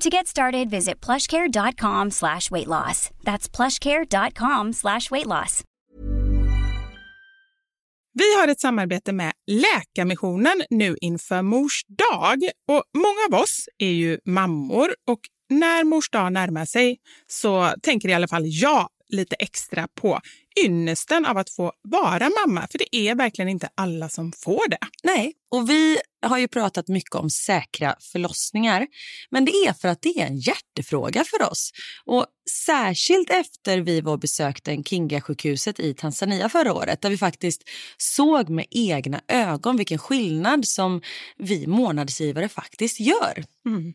To get started, visit plushcare.com slash weight loss. That's plushcare.com slash weight loss. Vi har ett samarbete med Läkarmissionen nu inför Mors dag. Och många av oss är ju mammor och när Mors dag närmar sig så tänker i alla fall jag lite extra på ynnesten av att få vara mamma. För det är verkligen inte alla som får det. Nej, och vi har ju pratat mycket om säkra förlossningar. Men det är för att det är en hjärtefråga för oss. Och särskilt efter vi var besökte Kinga-sjukhuset i Tanzania förra året där vi faktiskt såg med egna ögon vilken skillnad som vi månadsgivare faktiskt gör. Mm.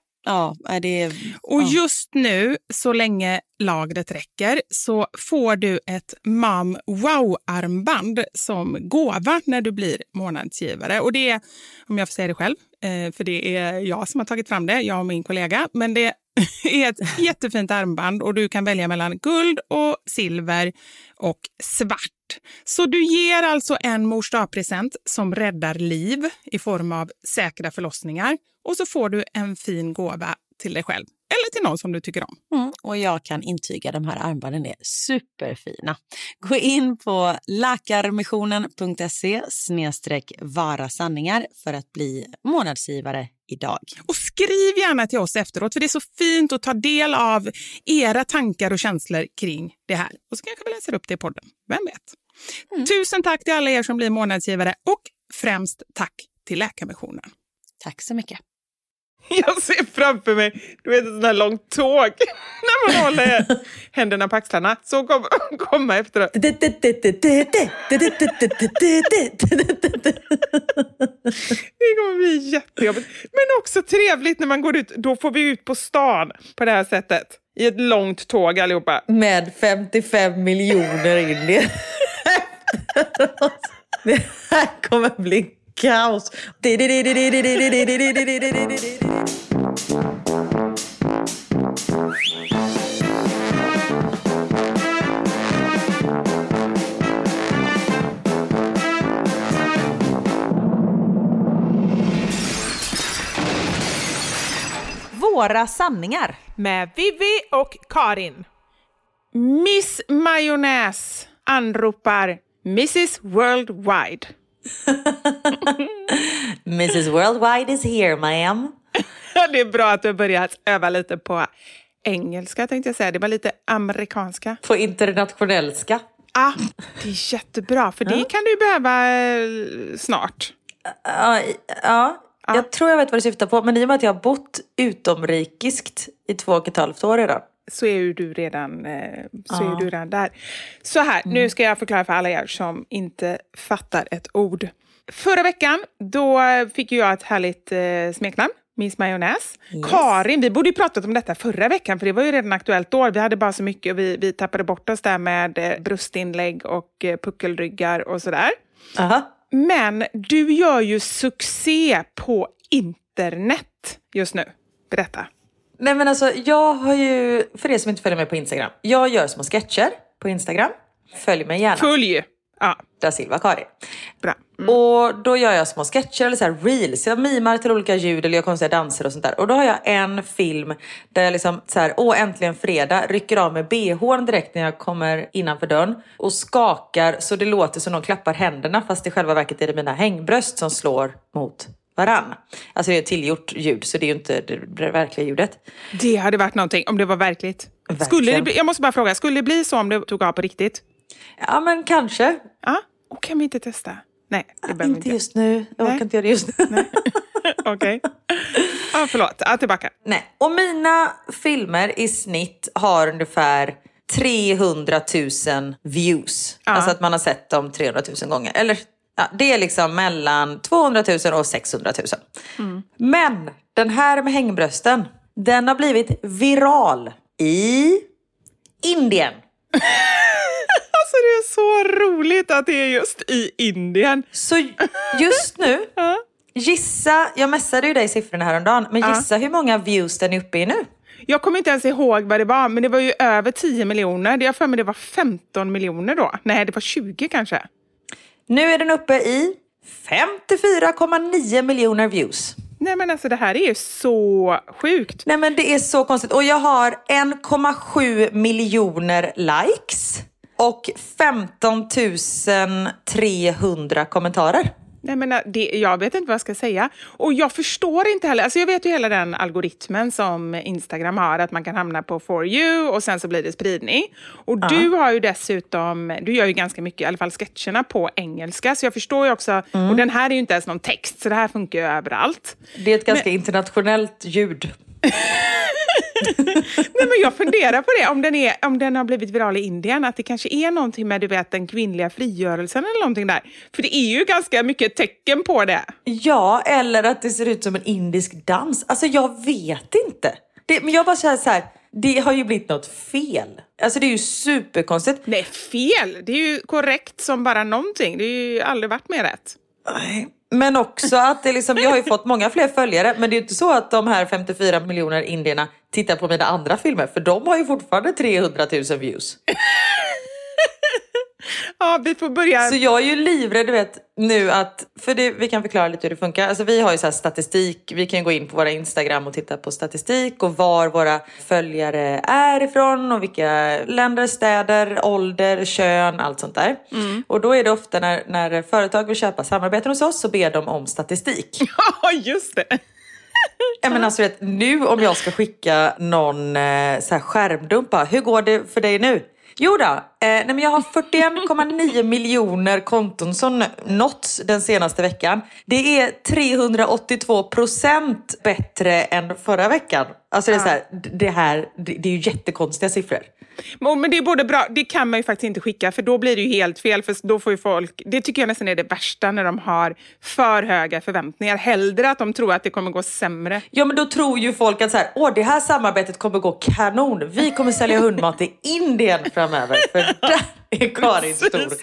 Ja, det är... Och ja. just nu, så länge lagret räcker, så får du ett Mam Wow-armband som gåva när du blir månadsgivare. Och det är, om jag får säga det själv, eh, för det är jag som har tagit fram det, jag och min kollega, men det är ett jättefint armband och du kan välja mellan guld och silver och svart. Så du ger alltså en mors present som räddar liv i form av säkra förlossningar och så får du en fin gåva till dig själv eller till någon som du tycker om. Mm, och jag kan intyga de här armbanden är superfina. Gå in på läkarmissionen.se snedstreck vara sanningar för att bli månadsgivare idag. Och skriv gärna till oss efteråt, för det är så fint att ta del av era tankar och känslor kring det här. Och så kanske vi läser upp det i podden. Vem vet? Tusen tack till alla er som blir månadsgivare och främst tack till Läkarmissionen. Tack så mycket. Jag ser framför mig du vet, ett sånt här långt tåg när man håller händerna på axlarna. Så kommer de komma efteråt. Det kommer bli jättejobbigt. Men också trevligt när man går ut. Då får vi ut på stan på det här sättet. I ett långt tåg allihopa. Med 55 miljoner indier. Det här kommer bli kaos. Några sanningar. Med Vivi och Karin. Miss Majonnäs anropar Mrs Worldwide. Mrs Worldwide is here, ma'am. det är bra att du har börjat öva lite på engelska tänkte jag säga. Det var lite amerikanska. På internationellska. Ah, det är jättebra, för det kan du behöva eh, snart. Ja, ja, jag tror jag vet vad du syftar på. Men i och med att jag har bott utomrikiskt i två och ett halvt år redan. Så är ju du redan, eh, så är du redan där. Så här, nu ska jag förklara för alla er som inte fattar ett ord. Förra veckan, då fick jag ett härligt eh, smeknamn. Miss Majonnäs. Karin, vi borde ju pratat om detta förra veckan för det var ju redan aktuellt då. Vi hade bara så mycket och vi, vi tappade bort oss där med eh, bröstinlägg och eh, puckelryggar och sådär. Aha. Men du gör ju succé på internet just nu. Berätta. Nej men alltså jag har ju, för er som inte följer mig på Instagram, jag gör små sketcher på Instagram. Följ mig gärna. Följ! Ja, Da Silva Karin. bra. Och då gör jag små sketcher eller så här reels. Jag mimar till olika ljud eller gör konstiga danser och sånt där. Och då har jag en film där jag liksom så här, åh äntligen fredag, rycker av mig bhn direkt när jag kommer innanför dörren och skakar så det låter som någon klappar händerna fast i själva verket är det mina hängbröst som slår mot varann. Alltså det är ett tillgjort ljud så det är ju inte det verkliga ljudet. Det hade varit någonting om det var verkligt. Verkligen. Skulle det bli, jag måste bara fråga, skulle det bli så om du tog av på riktigt? Ja men kanske. Ja, och kan vi inte testa? Nej, det behöver vi Inte inte. just nu. Jag Nej. orkar inte göra det just nu. Okej. Ja, förlåt. Ja, tillbaka. Nej. Och mina filmer i snitt har ungefär 300 000 views. Ja. Alltså att man har sett dem 300 000 gånger. Eller ja, det är liksom mellan 200 000 och 600 000. Men den här med hängbrösten, den har blivit viral i Indien. Alltså det är så roligt att det är just i Indien. Så just nu, gissa, jag messade ju dig siffrorna häromdagen, men gissa hur många views den är uppe i nu? Jag kommer inte ens ihåg vad det var, men det var ju över 10 miljoner. Jag har för mig det var 15 miljoner då. Nej, det var 20 kanske. Nu är den uppe i 54,9 miljoner views. Nej men alltså det här är ju så sjukt. Nej men det är så konstigt. Och jag har 1,7 miljoner likes och 15 300 kommentarer. Nej, men äh, det, jag vet inte vad jag ska säga. Och jag förstår inte heller, alltså jag vet ju hela den algoritmen som Instagram har, att man kan hamna på for you och sen så blir det spridning. Och du har ju dessutom, du gör ju ganska mycket, i alla fall sketcherna på engelska, så jag förstår ju också, och den här är ju inte ens någon text, så det här funkar ju överallt. Det är ett ganska internationellt ljud. Nej, men jag funderar på det, om den, är, om den har blivit viral i Indien, att det kanske är någonting med du vet, den kvinnliga frigörelsen eller någonting där. För det är ju ganska mycket tecken på det. Ja, eller att det ser ut som en indisk dans. Alltså jag vet inte. Det, men jag bara säger så här, det har ju blivit något fel. Alltså det är ju superkonstigt. Nej, fel! Det är ju korrekt som bara någonting. Det har ju aldrig varit mer rätt. Nej. Men också att det liksom, jag har ju fått många fler följare men det är ju inte så att de här 54 miljoner indierna tittar på mina andra filmer för de har ju fortfarande 300 000 views. Ja, vi får börja. Så jag är ju livrädd du vet nu att, för det, vi kan förklara lite hur det funkar. Alltså vi har ju så statistik, vi kan gå in på våra Instagram och titta på statistik och var våra följare är ifrån och vilka länder, städer, ålder, kön, allt sånt där. Och då är det ofta när, när företag vill köpa samarbeten hos oss så ber de om statistik. Ja, just det. Ja, men alltså, vet, nu om jag ska skicka någon eh, så här skärmdump, bara, hur går det för dig nu? Jo då, eh, nej, men jag har 41,9 miljoner konton som nåtts den senaste veckan. Det är 382 procent bättre än förra veckan. Alltså det är, så här, det, här, det, det är ju jättekonstiga siffror. Men det är både bra, det kan man ju faktiskt inte skicka för då blir det ju helt fel. För då får ju folk, det tycker jag nästan är det värsta när de har för höga förväntningar. Hellre att de tror att det kommer gå sämre. Ja men då tror ju folk att så här, Åh, det här samarbetet kommer gå kanon. Vi kommer sälja hundmat i Indien framöver. För där är Karin stor.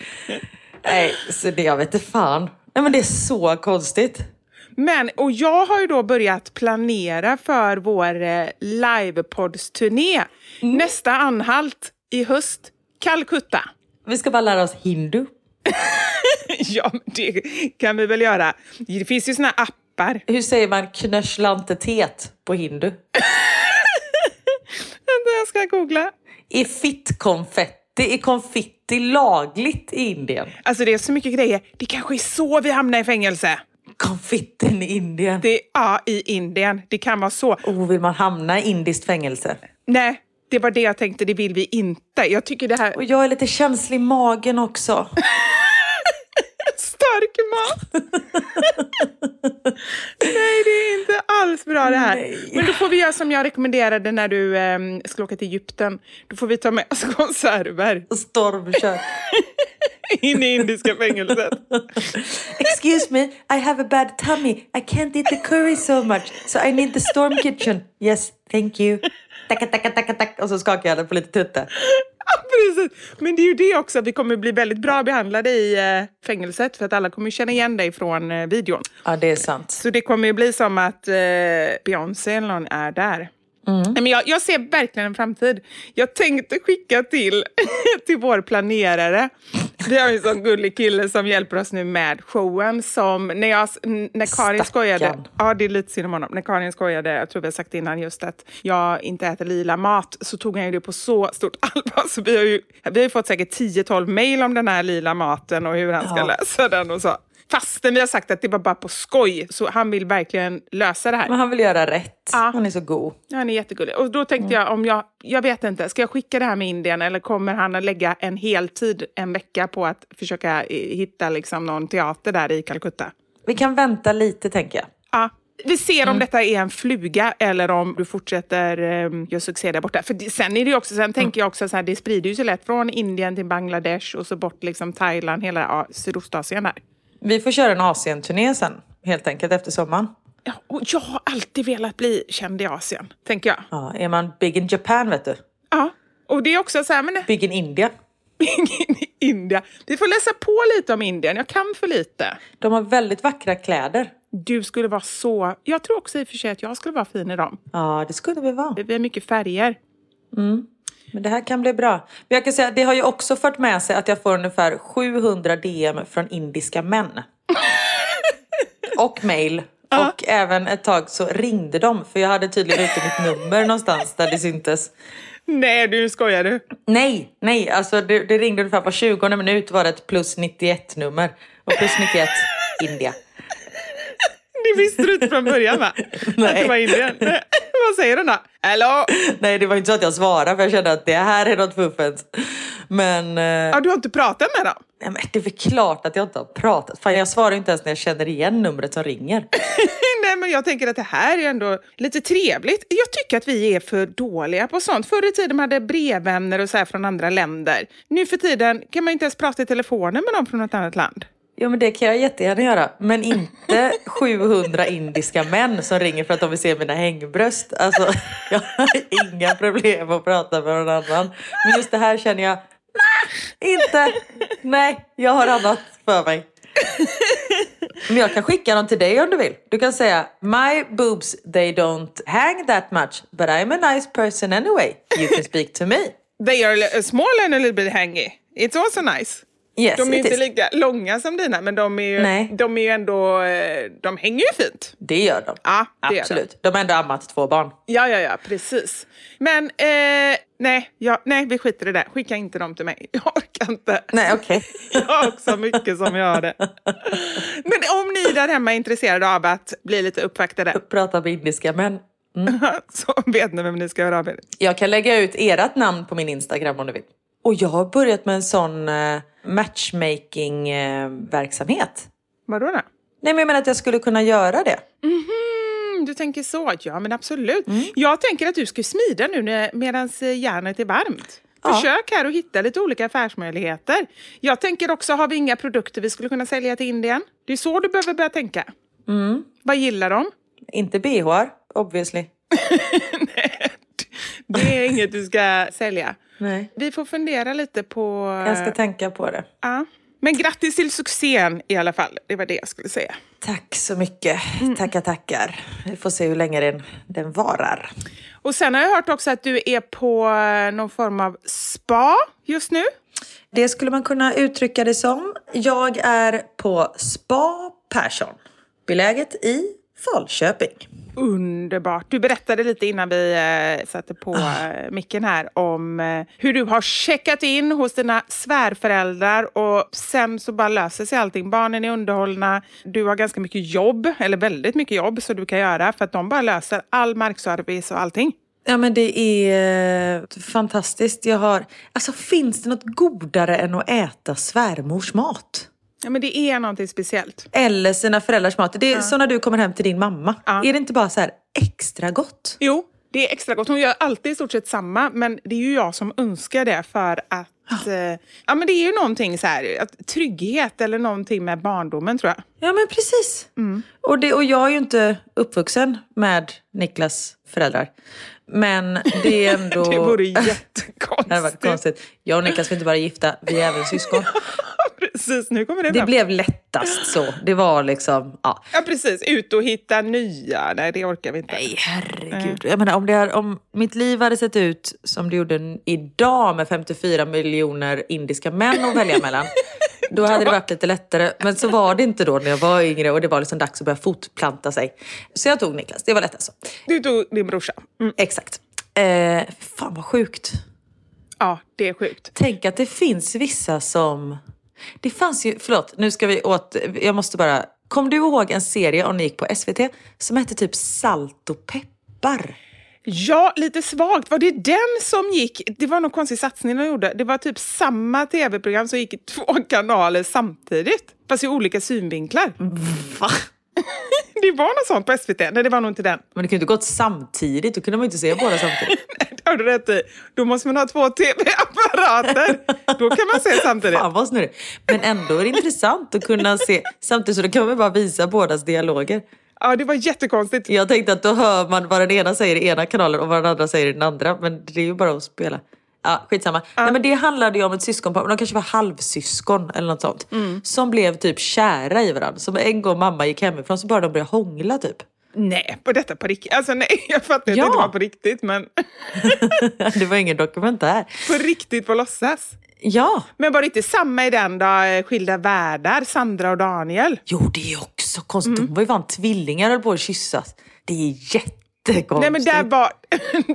Nej, så det jag vet inte fan. Nej men det är så konstigt. Men, och jag har ju då börjat planera för vår eh, livepoddsturné. Nästa anhalt i höst, Calcutta. Vi ska bara lära oss hindu. ja, det kan vi väl göra. Det finns ju såna appar. Hur säger man knöschlantetet på hindu? Jag ska googla. Är fittkonfetti, är konfitti lagligt i Indien? Alltså det är så mycket grejer. Det kanske är så vi hamnar i fängelse. Konfitten i Indien? Det, ja, i Indien. Det kan vara så. Oh, vill man hamna i indiskt fängelse? Nej, det var det jag tänkte. Det vill vi inte. Jag tycker det här... Och jag är lite känslig i magen också. Stark mat! Nej, det är inte alls bra det här. Nej. Men då får vi göra som jag rekommenderade när du eh, skulle åka till Egypten. Då får vi ta med oss konserver Stormkök. in i indiska fängelset. Excuse me, I have a bad tummy. I can't eat the curry so much. So I need the storm kitchen. Yes, thank you. Tacka, tacka, tacka, tacka. Och så skakar jag den på lite tutte. Precis. Men det är ju det också, vi kommer bli väldigt bra behandlade i eh, fängelset för att alla kommer känna igen dig från eh, videon. Ja, det är sant. Så det kommer ju bli som att eh, Beyoncé eller någon är där. Nej, men jag, jag ser verkligen en framtid. Jag tänkte skicka till, till vår planerare. Vi har en sån gullig kille som hjälper oss nu med showen. Som när, jag, när Karin skojade, Stackarn. ja det är lite synd om honom. När Karin skojade, jag tror vi har sagt innan just att jag inte äter lila mat, så tog han ju det på så stort allvar. Så vi har ju, vi har ju fått säkert 10-12 mejl om den här lila maten och hur han ska Ja. lösa den och så. Fastän vi har sagt att det var bara på skoj, så han vill verkligen lösa det här. Men han vill göra rätt. Ja. Han är så god. Ja, han är jättegullig. Och då tänkte jag, om jag, jag vet inte, ska jag skicka det här med Indien eller kommer han att lägga en heltid en vecka på att försöka eh, hitta liksom någon teater där i Calcutta? Vi kan vänta lite, tänker jag. Ja. Vi ser om detta är en fluga eller om du fortsätter um, göra succé där borta. För det, sen är det också, sen tänker jag också så här, det sprider ju sig lätt från Indien till Bangladesh och så bort liksom Thailand, hela ja, Sydostasien där. Vi får köra en Asien-turné sen, helt enkelt, efter sommaren. Ja, och jag har alltid velat bli känd i Asien, tänker jag. Ja, är man big in Japan, vet du. Ja, och det är också så här, men Big in India. in i Indien. Vi får läsa på lite om Indien. Jag kan för lite. De har väldigt vackra kläder. Du skulle vara så... Jag tror också i och för sig att jag skulle vara fin i dem. Ja, det skulle vi vara. Vi har mycket färger. Men det här kan bli bra. Men jag kan säga, det har ju också fört med sig att jag får ungefär 700 DM från indiska män. och mail. Och även ett tag så ringde de, för jag hade tydligen ute mitt nummer någonstans där det syntes. Nej, du skojar du? Nej, nej, alltså det, det ringde ungefär på 20 minut var det ett plus 91 nummer. Och plus 91 India. Det visste du inte från början va? Att Nej. det var Indien. Nej. Vad säger den då? Hallå? Nej, det var inte så att jag svarade för jag kände att det här är något fuffens. Men, eh, Ja, du har inte pratat med dem? nej, men det är väl klart att jag inte har pratat. Fan, jag svarar ju inte ens när jag känner igen numret som ringer. Nej, men jag tänker att det här är ändå lite trevligt. Jag tycker att vi är för dåliga på sånt. Förr i tiden hade brevvänner och så från andra länder. Nu för tiden kan man inte ens prata i telefonen med någon från ett annat land. Ja men det kan jag jättegärna göra. Men inte 700 indiska män som ringer för att de vill se mina hängbröst. Alltså jag har inga problem att prata med någon annan. Men just det här känner jag, nej, inte. Nej, jag har annat för mig. Men jag kan skicka dem till dig om du vill. Du kan säga My boobs they don't hang that much but I'm a nice person anyway. You can speak to me. They are small and a little bit hangy. It's also nice. Yes, De är inte is. lika långa som dina, men de är ju, Nej. de är ju ändå... eh, De hänger ju fint. Det gör de. Ja, det gör Absolut. De har ändå ammat två barn. Ja, ja, ja, precis. Men eh, nej, ja, nej, vi skiter i det. Skicka inte dem till mig. Jag orkar inte. Nej okej. Jag har också mycket som jag har det. Men om ni där hemma är intresserade av att bli lite uppvaktade Prata med indiska män. så vet ni vem ni ska höra av er. Jag kan lägga ut ert namn på min Instagram om du vill. Och jag har börjat med en sån eh, matchmaking-verksamhet. Vadå då? Nej men jag menar att jag skulle kunna göra det. Mm, du tänker så? Ja, men absolut. Jag tänker att du ska smida nu medan järnet är varmt. Ja. Försök här att hitta lite olika affärsmöjligheter. Jag tänker också, har vi inga produkter vi skulle kunna sälja till Indien? Det är så du behöver börja tänka. Vad gillar de? Inte bh, obviously. Det är inget du ska sälja. Nej. Vi får fundera lite på... Jag ska tänka på det. Ja. Men grattis till succén i alla fall. Det var det jag skulle säga. Tack så mycket. Tackar, tackar. Vi får se hur länge den, den varar. Och sen har jag hört också att du är på eh, någon form av spa just nu. Det skulle man kunna uttrycka det som. Jag är på Spa Persson. Beläget i Falköping. Underbart. Du berättade lite innan vi eh, satte på eh, micken här om eh, hur du har checkat in hos dina svärföräldrar och sen så bara löser sig allting. Barnen är underhållna, du har ganska mycket jobb, eller väldigt mycket jobb så du kan göra för att de bara löser all markservice och allting. Ja men det är eh, fantastiskt. Jag har... Alltså finns det något godare än att äta svärmors mat? Ja, men det är någonting speciellt. Eller sina föräldrars mat. Det är som när du kommer hem till din mamma. Ja. Är det inte bara så här extra gott? Jo, det är extra gott. Hon gör alltid i stort sett samma, men det är ju jag som önskar det för att... Ja, ja men det är ju någonting så här, att trygghet eller någonting med barndomen tror jag. Ja men precis. Och, det, och jag är ju inte uppvuxen med Niklas föräldrar. Men det är ändå... Det vore Det hade jättekonstigt. varit konstigt. Jag och Niklas är inte bara gifta, vi är även syskon. precis, nu kommer det, Det fram. blev lättast så. Det var liksom, ja. Ja, precis. Ut och hitta nya. Nej, det orkar vi inte. Nej, herregud. Jag menar, om, det här, om mitt liv hade sett ut som det gjorde idag med 54 miljoner indiska män att välja mellan. Då hade det varit lite lättare. Men så var det inte då när jag var yngre och det var liksom dags att börja fotplanta sig. Så jag tog Niklas, det var lättast så. Du tog din brorsa. Mm. Exakt. Eh, fan vad sjukt. Ja, det är sjukt. Tänk att det finns vissa som... Det fanns ju, förlåt, nu ska vi åt... Jag måste bara... Kom du ihåg en serie om ni gick på SVT som hette typ Salt och peppar? Ja, lite svagt. Var det den som gick? Det var någon konstig satsning de gjorde. Det var typ samma tv-program som gick i två kanaler samtidigt. Fast i olika synvinklar. Va? Det var något sånt på SVT. Nej, det var nog inte den. Men det kunde inte gått samtidigt, då kunde man inte se båda samtidigt. Nej, det har du rätt i. Då måste man ha två tv-apparater. Då kan man se samtidigt. Fan vad snurrigt. Men ändå är det intressant att kunna se samtidigt så då kan man bara visa bådas dialoger. Ja, det var jättekonstigt. Jag tänkte att då hör man vad den ena säger i ena kanalen och vad den andra säger i den andra. Men det är ju bara att spela. Ja, skitsamma. Nej, men det handlade ju om ett syskonpar, de kanske var halvsyskon eller något sånt. Som blev typ kära i varandra. Som en gång mamma gick hemifrån så bara de började hångla typ. Nej, på detta på riktigt. Alltså nej, jag fattar Ja. att det inte var på riktigt, men det var ingen dokumentär. på riktigt på låtsas. Ja. Men var det inte samma i den då, eh, Skilda världar, Sandra och Daniel? Jo, det är också konstigt. De var ju fan tvillingar och höll på att kyssas. Det är jättekonstigt. Nej men där var,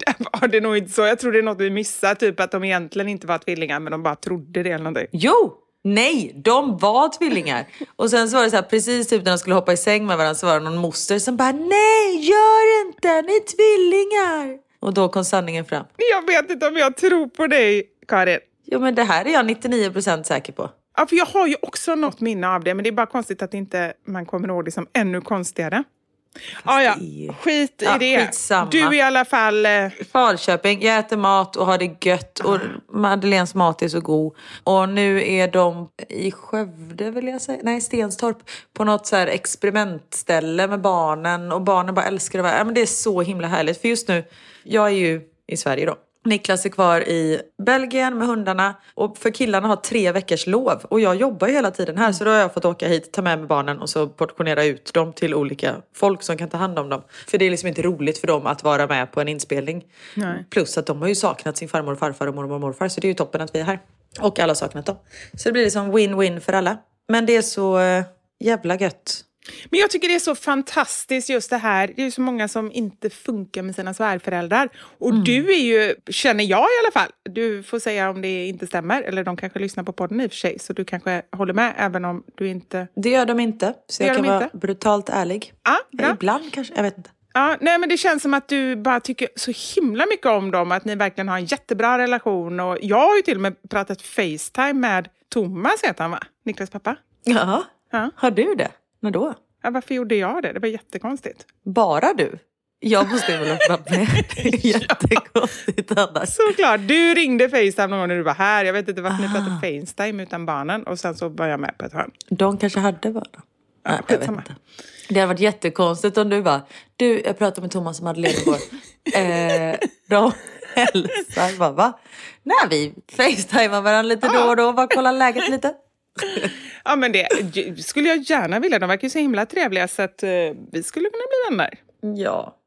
där var det nog inte så. Jag tror det är något vi missar, typ att de egentligen inte var tvillingar men de bara trodde det eller någonting. Jo! Nej, de var tvillingar. Och sen så var det så här, precis typ när de skulle hoppa i säng med varandra så var det någon moster som bara Nej, gör inte, ni är tvillingar! Och då kom sanningen fram. Jag vet inte om jag tror på dig, Karin. Jo men det här är jag 99% säker på. Ja, för jag har ju också något minne av det, men det är bara konstigt att inte man kommer ihåg det som ännu konstigare. Ja, ja. är- Skit i Ja, det. skitsamma. Du i alla fall... eh, Falköping, jag äter mat och har det gött och Madeleines mat är så god. Och nu är de i Skövde vill jag säga, nej Stenstorp, på något så här experimentställe med barnen och barnen bara älskar det. Ja, men det är så himla härligt för just nu, jag är ju i Sverige då. Niklas är kvar i Belgien med hundarna och för killarna har tre veckors lov och jag jobbar ju hela tiden här så då har jag fått åka hit, ta med mig barnen och så portionera ut dem till olika folk som kan ta hand om dem. För det är liksom inte roligt för dem att vara med på en inspelning. Nej. Plus att de har ju saknat sin farmor och farfar och mormor och morfar så det är ju toppen att vi är här. Och alla har saknat dem. Så det blir liksom win-win för alla. Men det är så eh, jävla gött. Men jag tycker det är så fantastiskt just det här. Det är ju så många som inte funkar med sina svärföräldrar. Och Mm. du är ju, känner jag i alla fall, du får säga om det inte stämmer, eller de kanske lyssnar på podden i och för sig, så du kanske håller med även om du inte... Det gör de inte. Så jag kan vara inte. brutalt ärlig. Ja, bra. Ibland kanske, jag vet inte. Ja, nej, men det känns som att du bara tycker så himla mycket om dem, att ni verkligen har en jättebra relation. Och jag har ju till och med pratat Facetime med Thomas, heter han va? Niklas pappa. Ja. Ja. Har du det? När då? Ja, varför gjorde jag det? Det var jättekonstigt. Bara du? Jag måste väl med. Det är Jättekonstigt annars. Såklart. Du ringde Facetime någon gång när du var här. Jag vet inte varför ni pratade Facetime utan barnen. Och sen så var jag med på ett hörn. De kanske hade barn. Nej, jag vet inte. Det hade varit jättekonstigt om du bara, du jag pratade med Thomas och Madeleine igår. eh, de hälsar, bara va? Nej vi facetimar varandra lite då och då, bara kolla läget lite. Ja, men det skulle jag gärna vilja. De verkar ju så himla trevliga så att eh, vi skulle kunna bli vänner. Ja,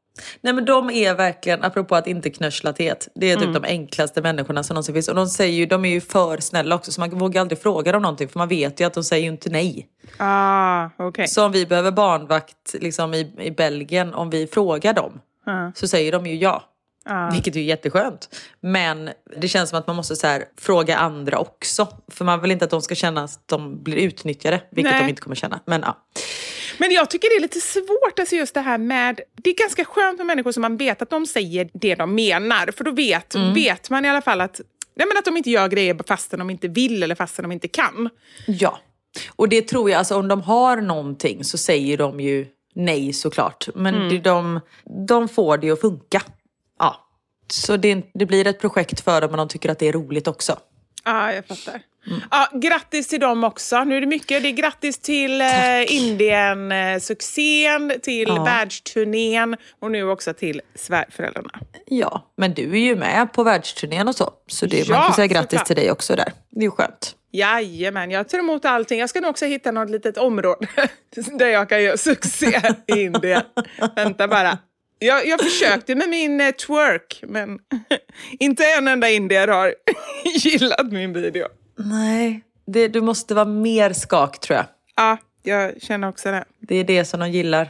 Nej men de är verkligen, apropå att inte knörsla teet, det är typ Mm. de enklaste människorna som någonsin finns. Och de, säger ju, de är ju för snälla också så man vågar aldrig fråga dem någonting för man vet ju att de säger ju inte nej. Ah, okej. Så om vi behöver barnvakt liksom, i, i Belgien, om vi frågar dem Ja. så säger de ju ja. Ja. Vilket är jätteskönt. Men det känns som att man måste så här, fråga andra också. För man vill inte att de ska känna att de blir utnyttjade. Vilket Nej. de inte kommer känna. Men ja. Men jag tycker det är lite svårt, alltså just det här med... Det är ganska skönt med människor som man vet att de säger det de menar. För då vet, vet man i alla fall att, nej men att de inte gör grejer fastän de inte vill eller fastän de inte kan. Ja. Och det tror jag, alltså om de har någonting så säger de ju nej såklart. Men det, de, de får det att funka. Ja. Så det, det blir ett projekt för dem men de tycker att det är roligt också. Ja, jag fattar. Ja, grattis till dem också. Nu är det mycket. Det är grattis till eh, Indien-succén, till Ja. världsturnén och nu också till svärföräldrarna. Ja, men du är ju med på världsturnén och så. Så det, man Ja, kan säga grattis såklart. till dig också där. Det är ju skönt. Jajamän, jag tar emot allting. Jag ska nog också hitta något litet område där jag kan göra succé i Indien. Vänta bara. Jag, jag försökte med min eh, twerk, men inte en enda indier har gillat min video. Nej, det, du måste vara mer skak tror jag. Ja, jag känner också det. Det är det som de gillar.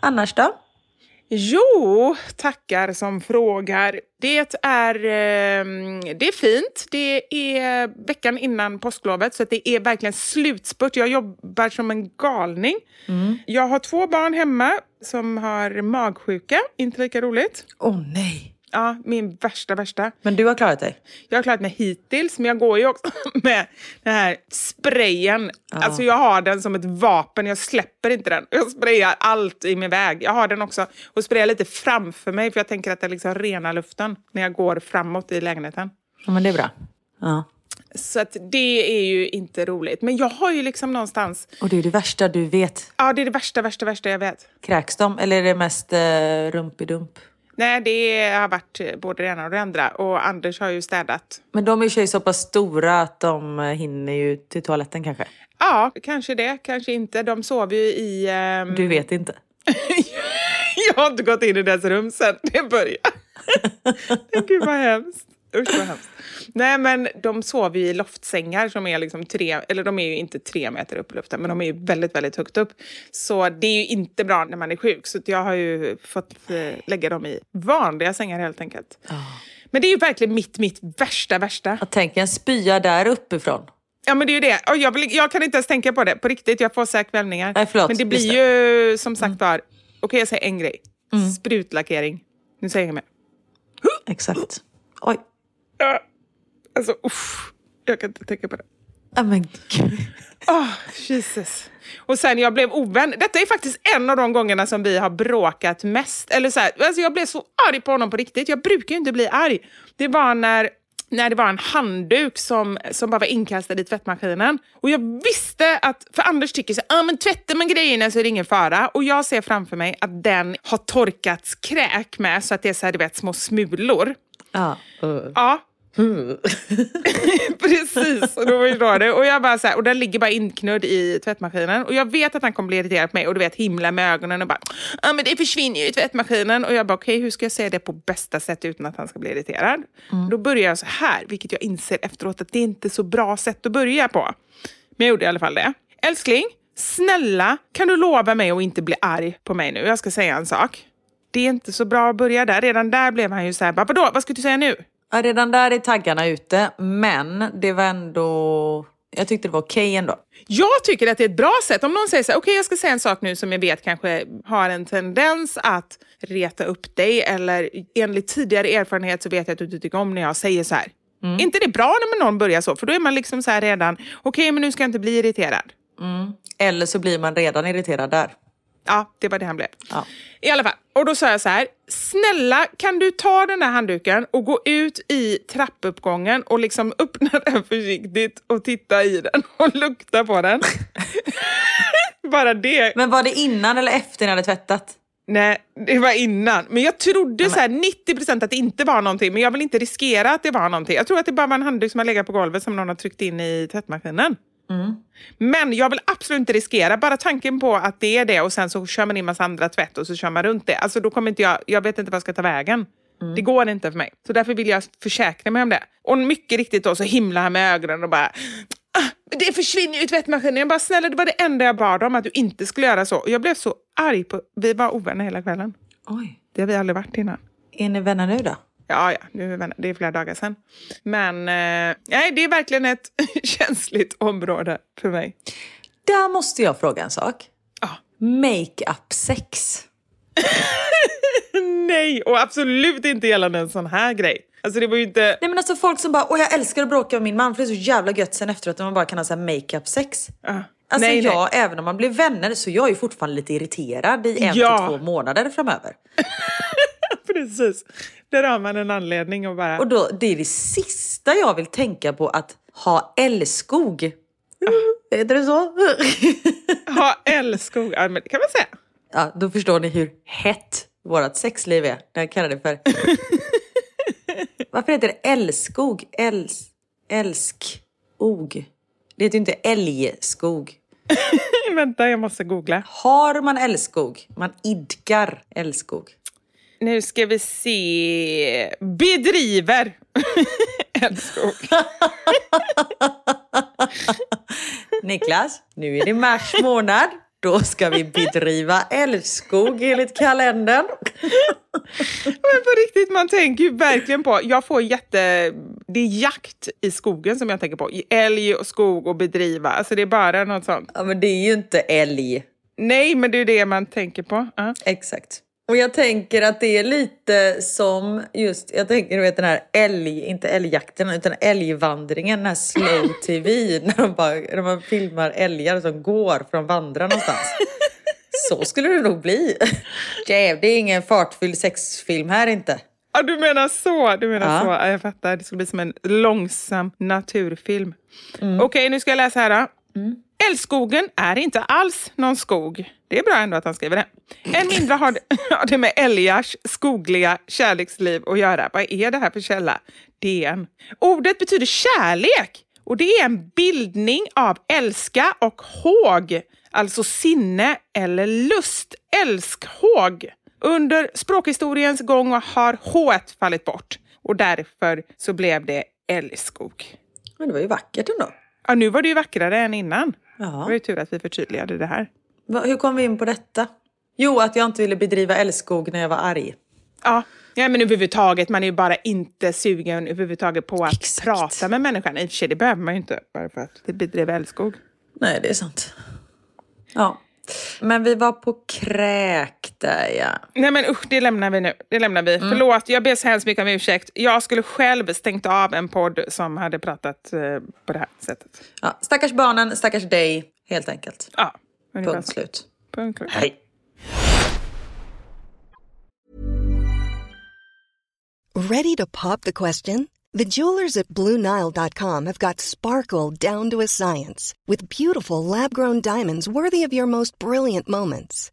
Annars då? Jo, tackar som frågar. Det är, ehm, det är fint. Det är veckan innan påsklovet, så det är verkligen slutspurt. Jag jobbar som en galning. Jag har två barn hemma som har magsjuka. Inte lika roligt. Åh oh, nej. Ja, min värsta, värsta. Men du har klarat dig? Jag har klarat mig hittills, men jag går ju också med den här sprayen. Alltså jag har den som ett vapen, jag släpper inte den. Jag sprayar allt i min väg. Jag har den också och sprayar lite framför mig för jag tänker att den liksom renar luften när jag går framåt i lägenheten. Ja, men det är bra. Ja. Så att det är ju inte roligt. Men jag har ju liksom någonstans... Och det är det värsta du vet. Ja, det är det värsta, värsta, värsta jag vet. Kräks de? Eller är det mest eh, rumpidump? Nej, det har varit både det ena och det andra. Och Anders har ju städat. Men de är ju så pass stora att de hinner ju till toaletten kanske. Ja, kanske det, kanske inte. De sover ju i... ehm, Du vet inte. jag har inte gått in i deras rum sen det började. Gud vad hemskt. Usch vad hemskt. Nej men de sover ju i loftsängar som är liksom tre, eller de är ju inte tre meter upp i luften men de är ju väldigt, väldigt högt upp. Så det är ju inte bra när man är sjuk så jag har ju fått eh, lägga dem i vanliga sängar helt enkelt. Men det är ju verkligen mitt, mitt värsta, värsta. Jag tänker en spya där uppifrån. Ja men det är ju det. Och jag, vill, jag kan inte ens tänka på det på riktigt. Jag får så här kvällningar. Nej, förlåt. men det blir ju som sagt var... Okej jag säger en grej. Sprutlackering. Nu säger jag mer. Exakt. Oj. Alltså usch. Jag kan inte tänka på det. Ja, men gud. Oh, Jesus. Och sen jag blev ovän. Detta är faktiskt en av de gångerna som vi har bråkat mest. Eller så här, alltså jag blev så arg på honom på riktigt. Jag brukar ju inte bli arg. Det var när, när det var en handduk som, som bara var inkastad i tvättmaskinen. Och jag visste att, för Anders tycker så ah, men tvättar man grejerna så är det ingen fara. Och jag ser framför mig att den har torkats kräk med så att det är så här, du vet, små smulor. Ja. uh. Ja. Precis, och då förstår du. Och, jag bara så här, och den ligger bara inknödd i tvättmaskinen. Och jag vet att han kommer bli irriterad på mig och du vet himla med ögonen och bara ja men det försvinner ju i tvättmaskinen. Och jag bara okej hur ska jag säga det på bästa sätt utan att han ska bli irriterad? Då börjar jag så här, vilket jag inser efteråt att det är inte så bra sätt att börja på. Men jag gjorde i alla fall det. Älskling, snälla kan du lova mig att inte bli arg på mig nu? Jag ska säga en sak. Det är inte så bra att börja där. Redan där blev han ju så här, vadå, vad ska du säga nu? Ja, redan där är taggarna ute. Men det var ändå... Jag tyckte det var okej ändå. Jag tycker att det är ett bra sätt. Om någon säger så här, okej jag ska säga en sak nu som jag vet kanske har en tendens att reta upp dig eller enligt tidigare erfarenhet så vet jag att du inte tycker om när jag säger så här. inte det bra när någon börjar så? För då är man liksom så här redan, okej men nu ska jag inte bli irriterad. Eller så blir man redan irriterad där. Ja, det var det han blev. Ja. I alla fall, och då sa jag så här, snälla kan du ta den där handduken och gå ut i trappuppgången och liksom öppna den försiktigt och titta i den och lukta på den. Bara det. Men var det innan eller efter ni hade tvättat? Nej, det var innan. Men jag trodde så här 90% att det inte var någonting, men jag vill inte riskera att det var någonting. Jag tror att det bara var en handduk som har legat på golvet som någon har tryckt in i tvättmaskinen. Men jag vill absolut inte riskera, bara tanken på att det är det och sen så kör man in massa andra tvätt och så kör man runt det. Alltså då kommer inte jag, jag vet inte vad jag ska ta vägen. Det går inte för mig. Så därför vill jag försäkra mig om det. Och mycket riktigt då så himlar han med ögonen och bara ah, det försvinner ju i tvättmaskinen. Jag bara, snälla det var det enda jag bad om, att du inte skulle göra så. Och jag blev så arg på, vi var ovänner hela kvällen. Oj. Det har vi aldrig varit innan. Är ni vänner nu då? Ja, ja, nu det är flera dagar sedan. Men eh, nej, det är verkligen ett känsligt område för mig. Där måste jag fråga en sak. Ja. Make-up sex. Nej, och absolut inte gällande en sån här grej. Alltså det var ju inte... Nej men alltså folk som bara, åh jag älskar att bråka med min man för det är så jävla gött sen efteråt när man bara kan ha så här make-up sex. Ja. Alltså nej, jag, nej. även om man blir vänner så jag är ju fortfarande lite irriterad i en Ja. till två månader framöver. Precis. Där har man en anledning att bara... Och då, det är det sista jag vill tänka på att ha älskog. Heter det så? Ha älskog, ja, men det kan man säga. ja, då förstår ni hur hett vårt sexliv är. När jag kallar det för... Varför heter det älskog? Äls... Älskog. Det heter ju inte älgskog. Vänta, jag måste googla. Har man älskog? Man idkar älskog. Nu ska vi se. Bedriver älskog. Niklas, nu är det mars månad. Då ska vi bedriva älskog enligt kalendern. Men på riktigt, man tänker ju verkligen på... Jag får jätte... Det är jakt i skogen som jag tänker på. Älg och skog och bedriva. Alltså det är bara något sånt. Ja, men det är ju inte älg. Nej, men det är det man tänker på. Ja. Exakt. Och jag tänker att det är lite som just, jag tänker du vet den här älg, inte älgjakten utan älgvandringen, den här slow tv när de bara, när man filmar älgar som går för de vandrar någonstans. Så skulle det nog bli. Jäv, det är ingen fartfylld sexfilm här inte. Ja, du menar så. Du menar Ja. så. Ja, jag fattar. Det skulle bli som en långsam naturfilm. Mm. Okej, nu ska jag läsa här. Då. Mm. Älskogen är inte alls någon skog. Det är bra ändå att han skriver det. Än mindre har det, har det med älgars skogliga kärleksliv att göra. Vad är det här för källa? DN. Ordet betyder kärlek och det är en bildning av älska och håg. Alltså sinne eller lust. Älskhåg. Under språkhistoriens gång har h fallit bort och därför så blev det älskog. Men det var ju vackert ändå. Ja, nu var det ju vackrare än innan. Ja. Det var ju tur att vi förtydligade det här. Va- Hur kom vi in på detta? Jo, att jag inte ville bedriva älskog när jag var arg. Ja, ja men överhuvudtaget, man är ju bara inte sugen överhuvudtaget på att Exakt. prata med människan. I och för sig, det behöver man ju inte bara för att det bedriver älskog. Nej, det är sant. Ja. Men vi var på kräk där ja. Nej men usch, det lämnar vi nu. Det lämnar vi. Förlåt, jag ber så hemskt mycket om ursäkt. Jag skulle själv stängt av en podd som hade pratat eh, på det här sättet. ja. Stackars barnen, stackars dig, helt enkelt. Ja, Punkt så. slut. Punkt slut. Hej. Ready to pop the question? The jewelers at BlueNile.com have got sparkle down to a science with beautiful lab grown diamonds worthy of your most brilliant moments.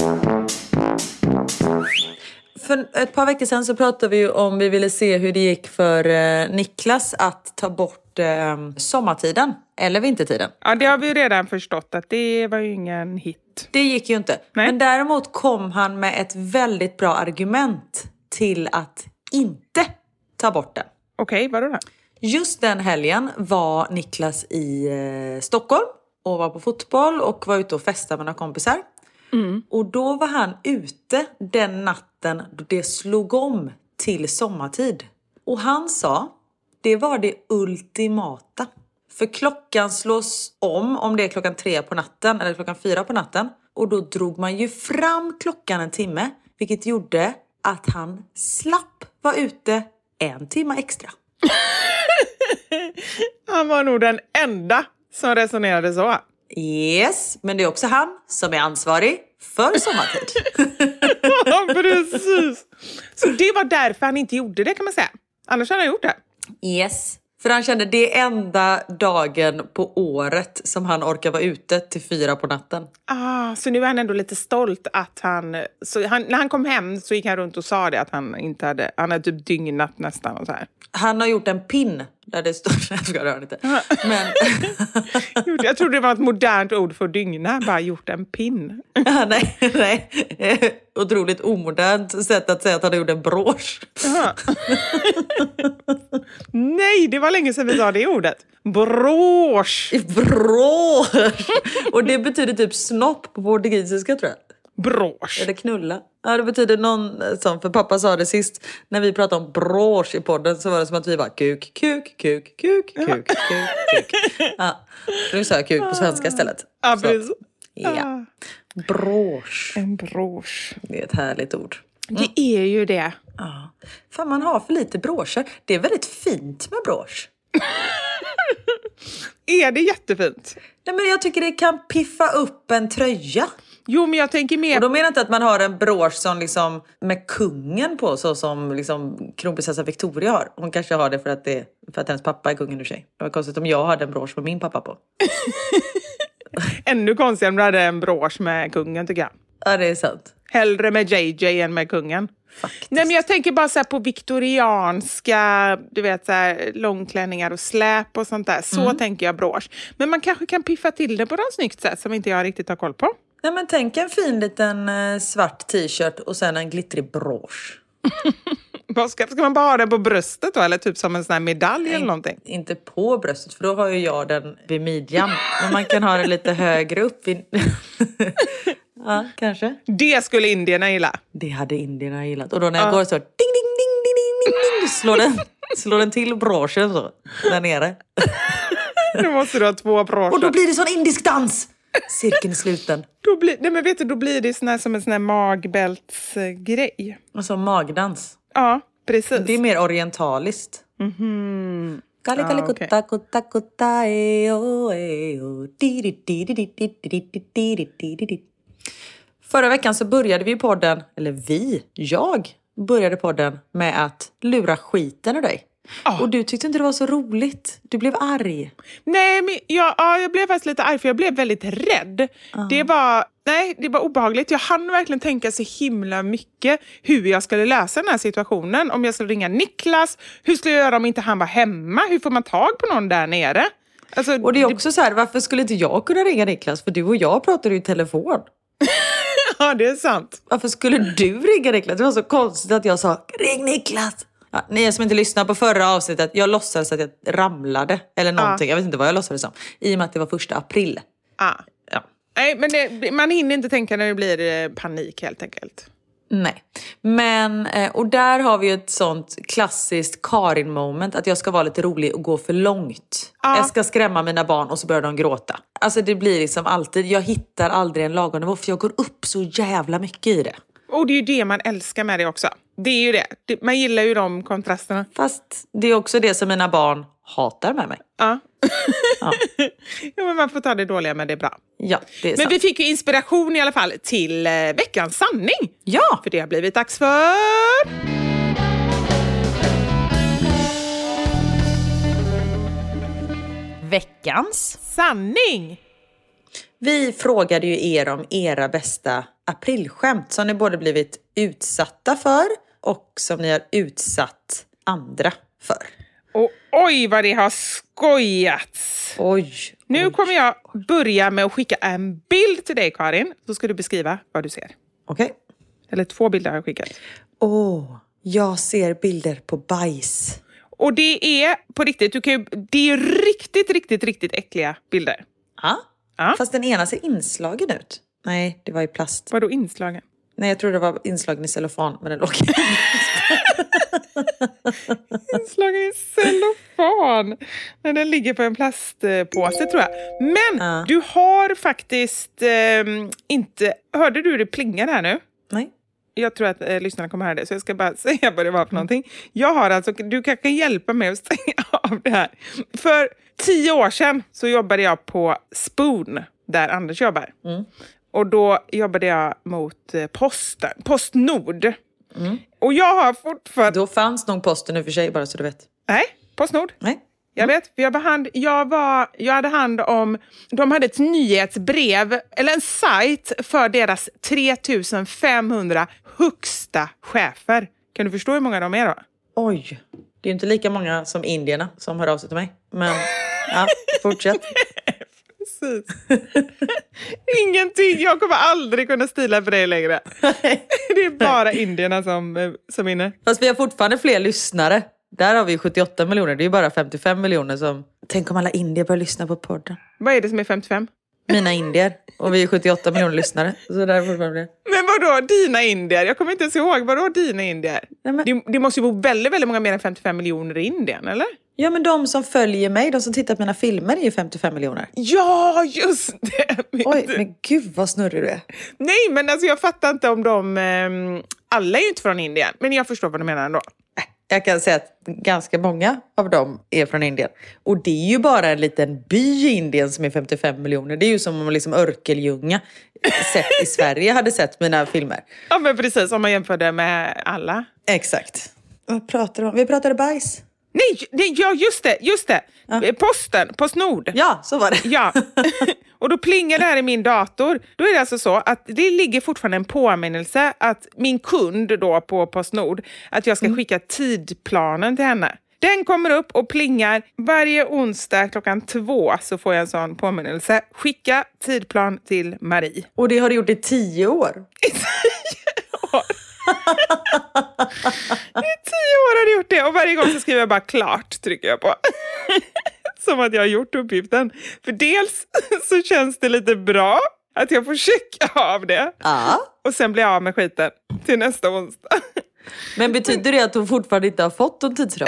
För ett par veckor sedan så pratade vi om vi ville se hur det gick för eh, Niklas att ta bort eh, sommartiden eller vintertiden. Ja, det har vi redan förstått att det var ju ingen hit. Det gick ju inte. Nej. Men däremot kom han med ett väldigt bra argument till att inte ta bort den. Okej, vadå då? Just den helgen var Niklas i eh, Stockholm och var på fotboll och var ute och festade med några kompisar. Och då var han ute den natten då det slog om till sommartid. Och han sa, det var det ultimata. För klockan slås om, om det är klockan tre på natten eller klockan fyra på natten. Och då drog man ju fram klockan en timme, vilket gjorde att han slapp vara ute en timme extra. Han var nog den enda som resonerade så. Yes, men det är också han som är ansvarig för sommartid. Ja, precis. Så det var därför han inte gjorde det kan man säga. Annars hade han gjort det. yes. För han kände det är enda dagen på året som han orkar vara ute till fyra på natten. Ah, så nu är han ändå lite stolt att han, så han... När han kom hem så gick han runt och sa det att han inte hade... Han hade typ dygnat nästan och så här. Han har gjort en pin där det står... Jag ska röra inte. Men Jag trodde det var ett modernt ord för dygna, bara gjort en pin. ja, nej, nej. Otroligt omodernt sätt att säga att han gjort en brosch. Nej, det var länge sedan vi sa det ordet. Brosch. Brosch! Och det betyder typ snopp på portugisiska tror jag. Brosch. Eller knulla. Ja, det betyder någon sån, för pappa sa det sist när vi pratade om brosch i podden så var det som att vi bara kuk, kuk, kuk, kuk, kuk, kuk, kuk. Ja, nu sa jag kuk på svenska istället. Ja, precis. ja. Brosch, En brosch. det är ett härligt ord. Det är ju det. Ja. Fan, man har för lite broscher. Det är väldigt fint med brosch. Är det jättefint? Nej, men jag tycker det kan piffa upp en tröja. Jo, men jag tänker mer Och då menar jag inte att man har en brosch som liksom med kungen på så som liksom kronprinsessa Victoria har. Hon kanske har det för att, det, för att hennes pappa är kungen ur sig. Det var konstigt om jag hade en brosch med min pappa på. ännu konstigare om du hade en brosch med kungen tycker jag. Ja, det är sant. Hellre med JJ än med kungen. Faktiskt. Nej, men jag tänker bara så på viktorianska, du vet så här, långklänningar och släp och sånt där. Så tänker jag brosch. Men man kanske kan piffa till det på något snyggt sätt som inte jag riktigt har koll på. Nej, men tänk en fin liten eh, svart t-shirt och sen en glittrig brosch. Ska, ska man bara ha den på bröstet då? Eller typ som en sån här medalj eller någonting? Inte på bröstet för då har ju jag den vid midjan. Men man kan ha den lite högre upp. Vid... ja, kanske. Det skulle indierna gilla. Det hade indierna gillat. Och då när jag går så ding, ding, ding, ding, ding, ding, ding, slår den, slår den till broschen så, där nere. Då måste du ha två Och då broscher. blir det sån indisk dans! Cirkeln är sluten då blir, nej men vet du, då blir det sån som en sån här magbältsgrej. Alltså magdans? Ja, precis. Det är mer orientaliskt. Förra veckan så började vi podden, eller vi, jag började podden med att lura skiten ur dig. Och du tyckte inte det var så roligt. Du blev arg. Nej, men jag, ja, jag blev faktiskt lite arg för jag blev väldigt rädd. Det var nej, det var obehagligt. Jag hann verkligen tänka så himla mycket hur jag skulle lösa den här situationen. Om jag skulle ringa Niklas, hur skulle jag göra om inte han var hemma? Hur får man tag på någon där nere? Alltså, Och det är också så här, varför skulle inte jag kunna ringa Niklas? För du och jag pratade ju i telefon. Ja, det är sant. Varför skulle du ringa Niklas? Det var så konstigt att jag sa ring Niklas. Ja, ni som inte lyssnade på förra avsnittet, jag låtsades att jag ramlade. Eller någonting, jag vet inte vad jag låtsades som. I och med att det var första april. Ah. Ja. Nej, men det, man hinner inte tänka när det blir eh, panik helt enkelt. Nej. Men, eh, och där har vi ett sånt klassiskt Karin-moment. Att jag ska vara lite rolig och gå för långt. Ja. Jag ska skrämma mina barn och så börjar de gråta. Alltså det blir liksom alltid, jag hittar aldrig en lagom nivå för jag går upp så jävla mycket i det. Och det är ju det man älskar med det också. Det är ju det. man gillar ju de kontrasterna. Fast det är också det som mina barn hatar med mig. Ja. Ja. ja, men man får ta det dåliga men det är bra. Ja, det är Men sant. vi fick ju inspiration i alla fall till eh, veckans sanning. Ja! För det har blivit dags för... Veckans. Sanning! Vi frågade ju er om era bästa aprilskämt som ni både blivit utsatta för och som ni har utsatt andra för. Och oj vad det har skojats! Oj. Nu oj. kommer jag börja med att skicka en bild till dig Karin. Så ska du beskriva vad du ser. Okej. Eller två bilder har jag skickat. Åh, jag ser bilder på bajs. Och det är på riktigt, du kan ju, det är riktigt, riktigt, riktigt äckliga bilder. Ja. Ja. Fast den ena ser inslagen ut. Nej, det var i plast. Vadå inslagen? Nej, jag tror det var inslagen i cellofan, men den låg Inslagen i cellofan. När den ligger på en plastpåse tror jag. Men Ja. du har faktiskt ehm, inte... Hörde du det plingar här nu? Nej. Jag tror att eh, lyssnarna kommer höra det, så jag ska bara säga vad det var för någonting. Jag har alltså, du kanske kan hjälpa mig att stänga av det här. För tio år sedan så jobbade jag på Spoon, där Anders jobbar. Och då jobbade jag mot eh, Posten, Postnord. Och jag har fortfarande... Då fanns nog posten nu för sig, bara så du vet. Nej, Postnord. Nej. Jag vet, för jag, var hand, jag, var, jag hade hand om... De hade ett nyhetsbrev, eller en sajt för deras 3500 högsta chefer. Kan du förstå hur många de är då? Oj. Det är inte lika många som indierna som hör av sig till mig. Men ja, fortsätt. Precis. Ingenting. Jag kommer aldrig kunna stila för dig längre. Det är bara indierna som, eh, som vinner. Fast vi har fortfarande fler lyssnare. Där har vi 78 miljoner. Det är ju bara 55 miljoner som... Tänk om alla indier börjar lyssna på podden. Vad är det som är 55? Mina indier. Och vi är 78 miljoner lyssnare. Så där är fortfarande. Men vadå dina indier? Jag kommer inte ens ihåg. Vadå dina indier? Nej, men- Det, det måste ju bo väldigt, väldigt många mer än 55 miljoner i Indien, eller? Ja, men de som följer mig, de som tittar på mina filmer är ju 55 miljoner. Ja, just det! Oj, men gud vad snurrig du är. Nej, men alltså jag fattar inte om de... ehm, alla är ju inte från Indien, men jag förstår vad du menar ändå. Jag kan säga att ganska många av dem är från Indien. Och det är ju bara en liten by i Indien som är 55 miljoner. Det är ju som om liksom Örkelljunga sett i Sverige hade sett mina filmer. Ja, men precis. Om man jämför det med alla. Exakt. Vad pratar du om? Vi pratade bajs. Nej, nej ja, just det! Just det. Eh, Posten, Postnord. Ja, så var det. Ja, och då plingar det här i min dator. Då är det alltså så att det ligger fortfarande en påminnelse att min kund då på Postnord, att jag ska skicka tidplanen till henne. Den kommer upp och plingar varje onsdag klockan två så får jag en sån påminnelse. Skicka tidplan till Marie. Och det har du gjort i tio år. I tio år har jag gjort det och varje gång så skriver jag bara klart, trycker jag på. Som att jag har gjort uppgiften. För dels så känns det lite bra att jag får checka av det Ja. och sen blir jag av med skiten till nästa onsdag. Men betyder det att hon fortfarande inte har fått någon tidsram?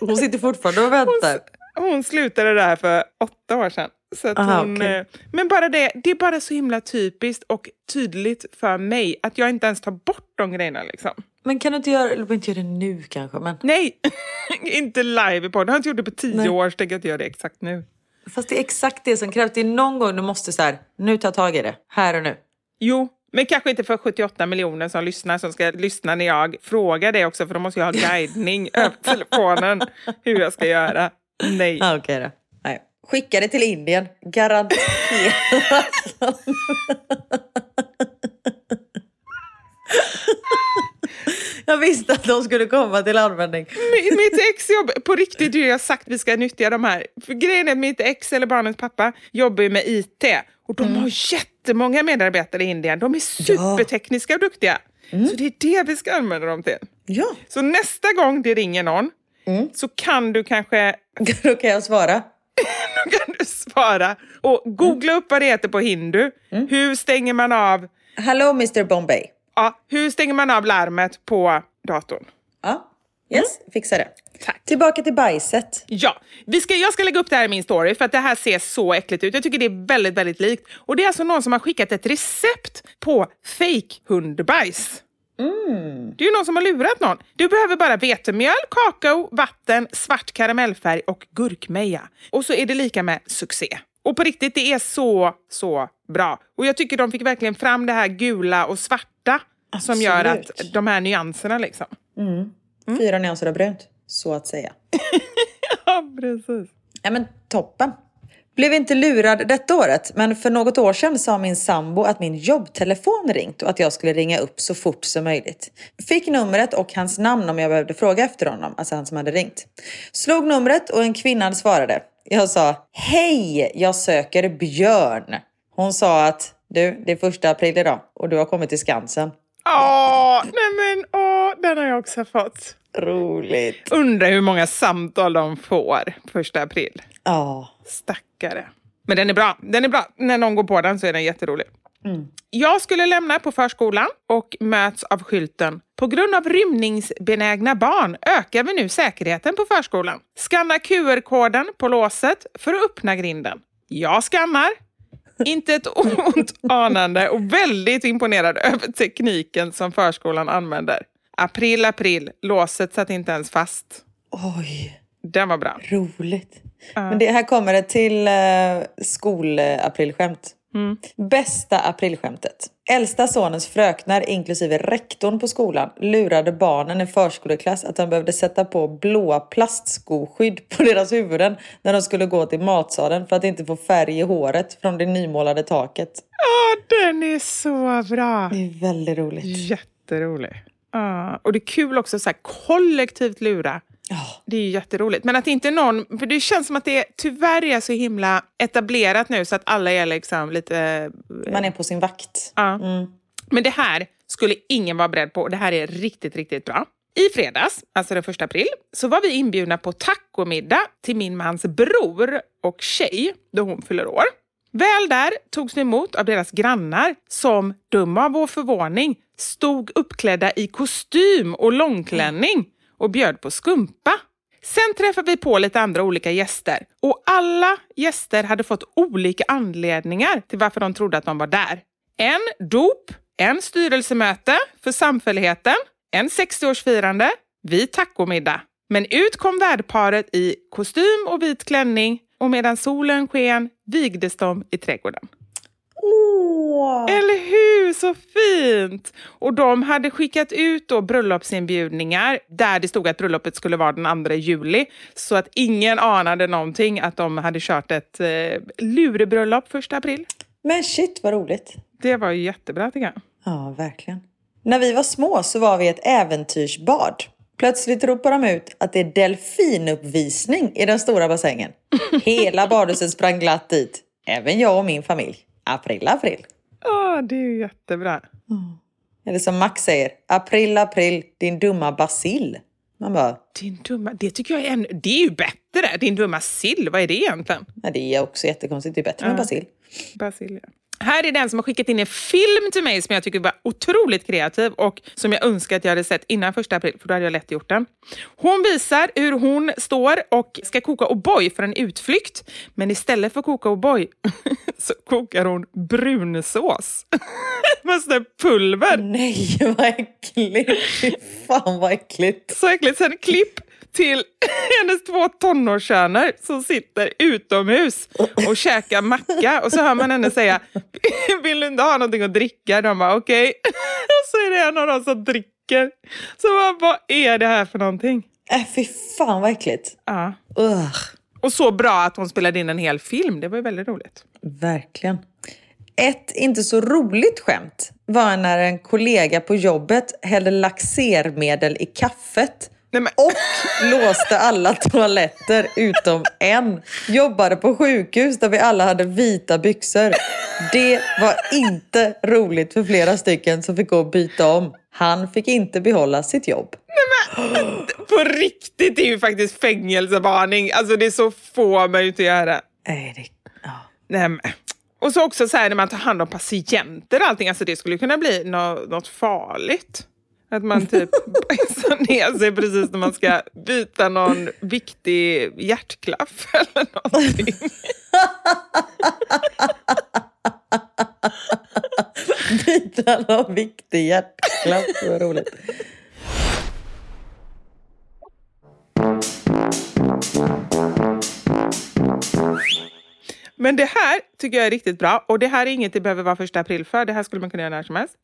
Hon sitter fortfarande och väntar. Hon slutade där för åtta år sedan. Så att Aha, hon, okej. eh, Men bara det, det är bara så himla typiskt och tydligt för mig att jag inte ens tar bort de grejerna. Liksom. Men kan du inte göra, eller inte göra det nu kanske, men Nej, inte live i podden. Jag har inte gjort det på tio Nej. år så tänker jag inte göra det exakt nu. fast det är exakt det som krävs. Det är någon gång du måste så här, nu ta tag i det, här och nu. Jo, men kanske inte för 78 miljoner som lyssnar som ska lyssna när jag frågar det också för då måste jag ha guidning över telefonen hur jag ska göra. Nej. Ah, Okej då. Skicka det till Indien, garanterat. Jag visste att de skulle komma till användning. Mi- Mitt ex jobb, på riktigt har jag sagt att vi ska nyttja de här. För grejen är att mitt ex eller barnens pappa jobbar ju med IT och de har jättemånga medarbetare i Indien. De är supertekniska och duktiga. Så det är det vi ska använda dem till. Ja, Så nästa gång det ringer någon så kan du kanske då kan jag svara. Kan du svara och googla upp vad det heter på hindu. Hur stänger man av Hello Mr Bombay. Ja, hur stänger man av larmet på datorn? Ja, yes, fixa det. Tack. Tillbaka till bajset. Ja, vi ska, jag ska lägga upp det här i min story för att det här ser så äckligt ut. Jag tycker det är väldigt, väldigt likt. Och det är alltså någon som har skickat ett recept på fake hundbajs. Det är ju någon som har lurat någon. Du behöver bara vetemjöl, kakao, vatten, svart karamellfärg och gurkmeja. Och så är det lika med succé. Och på riktigt, det är så, så bra. Och jag tycker de fick verkligen fram det här gula och svarta som gör att Absolut. de här nyanserna liksom. Fyra nyanser av brunt, så att säga. Ja, precis. Ja men toppen. Blev inte lurad detta året, men för något år sedan sa min sambo att min jobbtelefon ringt och att jag skulle ringa upp så fort som möjligt. Fick numret och hans namn om jag behövde fråga efter honom, alltså han som hade ringt. Slog numret och en kvinna svarade. Jag sa Hej, jag söker Björn. Hon sa att du, det är första april idag och du har kommit till Skansen. Åh, nej men åh, den har jag också fått. Roligt. Undrar hur många samtal de får första april. Ja. Stackare. Men den är bra. Den är bra. När någon går på den så är den jätterolig. Jag skulle lämna på förskolan och möts av skylten På grund av rymningsbenägna barn ökar vi nu säkerheten på förskolan. Skanna QR-koden på låset för att öppna grinden. Jag skannar. Inte ett ont anande och väldigt imponerad över tekniken som förskolan använder. April, april. Låset satt inte ens fast. Oj, Den var bra. roligt. Men det, här kommer det till uh, skolaprilskämt. Bästa aprilskämtet. Äldsta sonens fröknar, inklusive rektorn på skolan, lurade barnen i förskoleklass att de behövde sätta på blåa plastskoskydd på deras huvuden när de skulle gå till matsalen för att inte få färg i håret från det nymålade taket. Åh, den är så bra! Det är väldigt roligt. Jätterolig. Ja, och det är kul också så här, kollektivt lura. Ja. Det är ju jätteroligt. Men att inte någon... För det känns som att det tyvärr är så himla etablerat nu så att alla är liksom lite... Man är på sin vakt. Ja. Men det här skulle ingen vara beredd på och det här är riktigt, riktigt bra. I fredags, alltså den första april, så var vi inbjudna på tacomiddag till min mans bror och tjej då hon fyller år. Väl där togs vi emot av deras grannar som, dum av vår förvåning, stod uppklädda i kostym och långklänning och bjöd på skumpa. Sen träffade vi på lite andra olika gäster och alla gäster hade fått olika anledningar till varför de trodde att de var där. En dop, en styrelsemöte för samfälligheten, en 60-årsfirande, vi tacomiddag. Men ut kom värdparet i kostym och vit klänning och medan solen sken vigdes de i trädgården. Åh! Eller hur? Så fint! Och de hade skickat ut då bröllopsinbjudningar där det stod att bröllopet skulle vara den 2 juli. Så att ingen anade någonting att de hade kört ett eh, lurebröllop första april. Men shit vad roligt. Det var ju jättebra tycker jag. Ja, verkligen. När vi var små så var vi ett äventyrsbad. Plötsligt ropar de ut att det är delfinuppvisning i den stora bassängen. Hela badhuset sprang glatt dit. Även jag och min familj. April, april. Ja, det är ju jättebra. Eller som Max säger, april, april, din dumma basil. Man bara, Din dumma, det tycker jag är, en, det är ju bättre. Din dumma sill, vad är det egentligen? ja, det är också jättekonstigt, det är bättre med basil. Basilja. Här är den som har skickat in en film till mig som jag tycker var otroligt kreativ och som jag önskar att jag hade sett innan första april, för då hade jag lätt gjort den. Hon visar hur hon står och ska koka O'boy för en utflykt, men istället för att koka O'boy så kokar hon brunsås. Fast pulver. Nej, vad äckligt! Fy fan vad äckligt. Så äckligt. Sen klipp till hennes två tonårssöner som sitter utomhus och käkar macka. Och så hör man henne säga, vill du inte ha någonting att dricka? De bara okej. Och så är det en av dem som dricker. Så man, vad är det här för någonting? Äh, fy fan vad äckligt. Ja. Ugh, Och så bra att hon spelade in en hel film. Det var ju väldigt roligt. verkligen. Ett inte så roligt skämt var när en kollega på jobbet hällde laxermedel i kaffet Nej, men, och låste alla toaletter utom en. Jobbade på sjukhus där vi alla hade vita byxor. Det var inte roligt för flera stycken som fick gå och byta om. Han fick inte behålla sitt jobb. på riktigt det är ju faktiskt fängelsevarning. Alltså det är så får man ju inte göra. Nej, det... Ja. Nej, men. Och så också så här när man tar hand om patienter och allting, alltså det skulle kunna bli nå- något farligt. Att man typ bajsar ner sig precis när man ska byta någon viktig hjärtklaff eller någonting. Byta någon viktig hjärtklapp. Det var roligt. Men det här tycker jag är riktigt bra och det här är inget det behöver vara första april för. Det här skulle man kunna göra när som helst.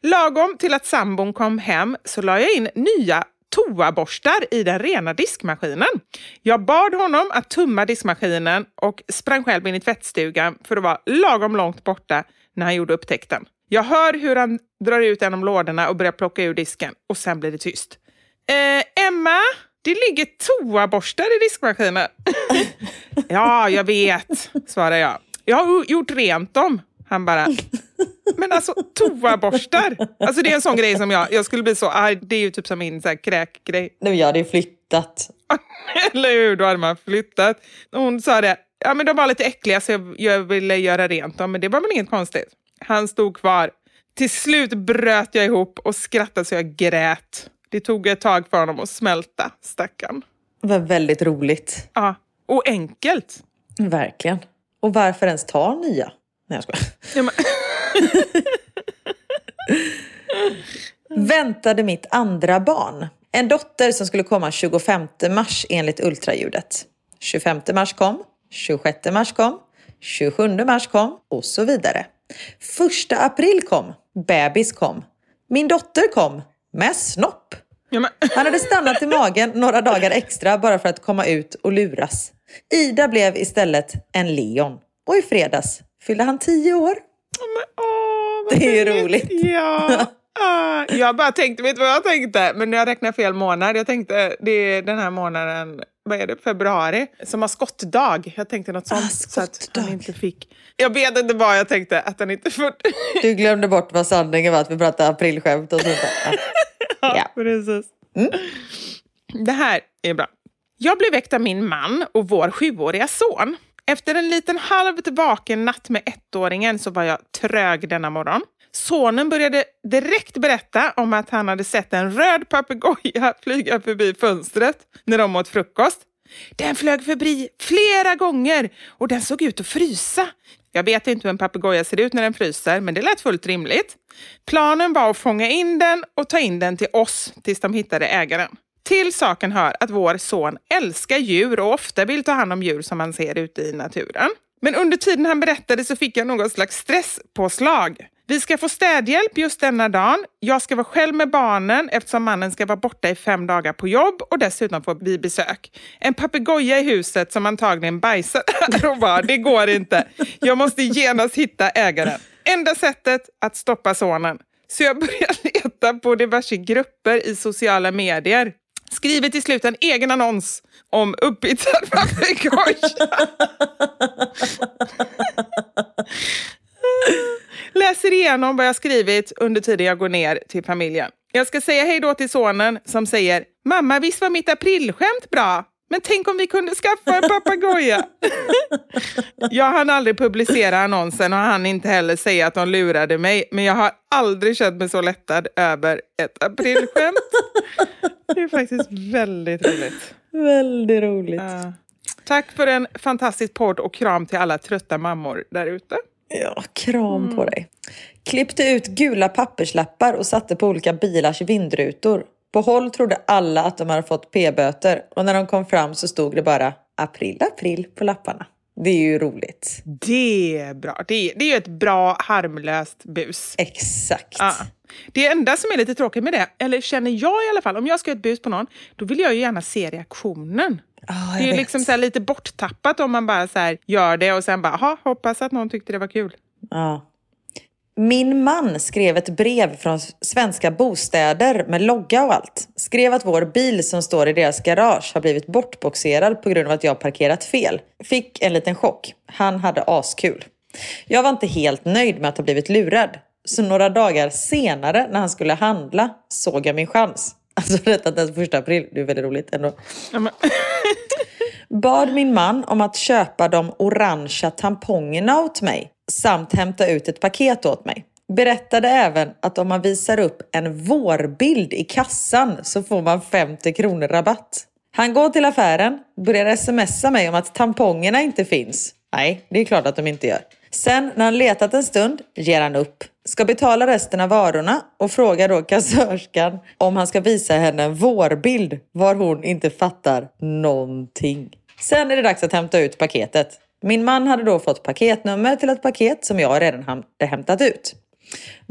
Lagom till att sambon kom hem så la jag in nya toaborstar i den rena diskmaskinen. Jag bad honom att tumma diskmaskinen och sprang själv in i tvättstugan för att vara lagom långt borta när han gjorde upptäckten. Jag hör hur han drar ut en av lådorna och börjar plocka ur disken och sen blir det tyst. Eh, Emma, det ligger toaborstar i diskmaskinen. ja, jag vet, svarar jag. Jag har gjort rent dem. Han bara, men alltså toaborstar. Alltså det är en sån grej som jag, jag skulle bli så arg. Det är ju typ som min så här, kräkgrej. Nej, jag hade ju flyttat. Eller hur, då hade man flyttat. Hon sa det, ja men de var lite äckliga så jag, jag ville göra rent dem, men det var väl inget konstigt. Han stod kvar. Till slut bröt jag ihop och skrattade så jag grät. Det tog ett tag för honom att smälta, stackarn. Det var väldigt roligt. Ja, och enkelt. Verkligen. Och varför ens ta nya? Nej, jag skojar. Ja, men... Väntade mitt andra barn. En dotter som skulle komma 25 mars enligt ultraljudet. 25 mars kom, 26 mars kom, 27 mars kom och så vidare. Första april kom, bebis kom. Min dotter kom, med snopp. Han hade stannat i magen några dagar extra bara för att komma ut och luras. Ida blev istället en leon. Och i fredags fyllde han tio år. Men, åh, vad Det är gulligt. roligt. Ja. Jag bara tänkte, vet du vad jag tänkte? Men jag räknar fel månad. Jag tänkte, det är den här månaden, vad är det, februari, som har skottdag. Jag tänkte något sånt. Ah, så att han inte fick. Jag vet inte vad jag tänkte, att han inte fått. Du glömde bort vad sanningen var, att vi pratade aprilskämt och sånt där. Ja. Precis. Det här är bra. Jag blev väckt av min man och vår sjuåriga son. Efter en liten halvt vaken natt med ettåringen så var jag trög denna morgon. Sonen började direkt berätta om att han hade sett en röd papegoja flyga förbi fönstret när de åt frukost. Den flög förbi flera gånger och den såg ut att frysa. Jag vet inte hur en papegoja ser ut när den fryser, men det lät fullt rimligt. Planen var att fånga in den och ta in den till oss tills de hittade ägaren. Till saken hör att vår son älskar djur och ofta vill ta hand om djur som man ser ute i naturen. Men under tiden han berättade så fick jag någon slags stresspåslag. Vi ska få städhjälp just denna dagen. Jag ska vara själv med barnen eftersom mannen ska vara borta i fem dagar på jobb och dessutom får vi besök. En papegoja i huset som antagligen bajsar här och var. Det går inte. Jag måste genast hitta ägaren. Enda sättet att stoppa sonen. Så jag börjar leta på diverse grupper i sociala medier. Skriver till slut en egen annons om upphitsad papegoja. Läser igenom vad jag skrivit under tiden jag går ner till familjen. Jag ska säga hej då till sonen som säger Mamma, visst var mitt aprilskämt bra? Men tänk om vi kunde skaffa en papegoja? jag hann aldrig publicera annonsen och han inte heller säga att de lurade mig. Men jag har aldrig känt mig så lättad över ett aprilskämt. Det är faktiskt väldigt roligt. Väldigt roligt. Ja. Tack för en fantastisk podd och kram till alla trötta mammor där ute. Ja, kram på dig. Klippte ut gula papperslappar och satte på olika bilars vindrutor. På håll trodde alla att de hade fått p-böter och när de kom fram så stod det bara april, april på lapparna. Det är ju roligt. Det är bra. Det är, det är ju ett bra harmlöst bus. Exakt. Ja. Det enda som är lite tråkigt med det, eller känner jag i alla fall, om jag ska göra ett bus på någon, då vill jag ju gärna se reaktionen. Ja, det är liksom så här lite borttappat om man bara så gör det och sen bara, "Jaha, hoppas att någon tyckte det var kul. Ja. Min man skrev ett brev från Svenska Bostäder med logga och allt. Skrev att vår bil som står i deras garage har blivit bortboxerad på grund av att jag parkerat fel. Fick en liten chock. Han hade askul. Jag var inte helt nöjd med att ha blivit lurad. Så några dagar senare när han skulle handla såg jag min chans. Alltså detta den första april, det är väldigt roligt ändå. Bad min man om att köpa de orangea tampongerna åt mig samt hämta ut ett paket åt mig. Berättade även att om man visar upp en vårbild i kassan så får man 50 kronor rabatt. Han går till affären, börjar smsa mig om att tampongerna inte finns. Nej, det är klart att de inte gör. Sen när han letat en stund ger han upp. Ska betala resten av varorna och frågar då kassörskan om han ska visa henne en vårbild var hon inte fattar någonting. Sen är det dags att hämta ut paketet. Min man hade då fått paketnummer till ett paket som jag redan hade hämtat ut.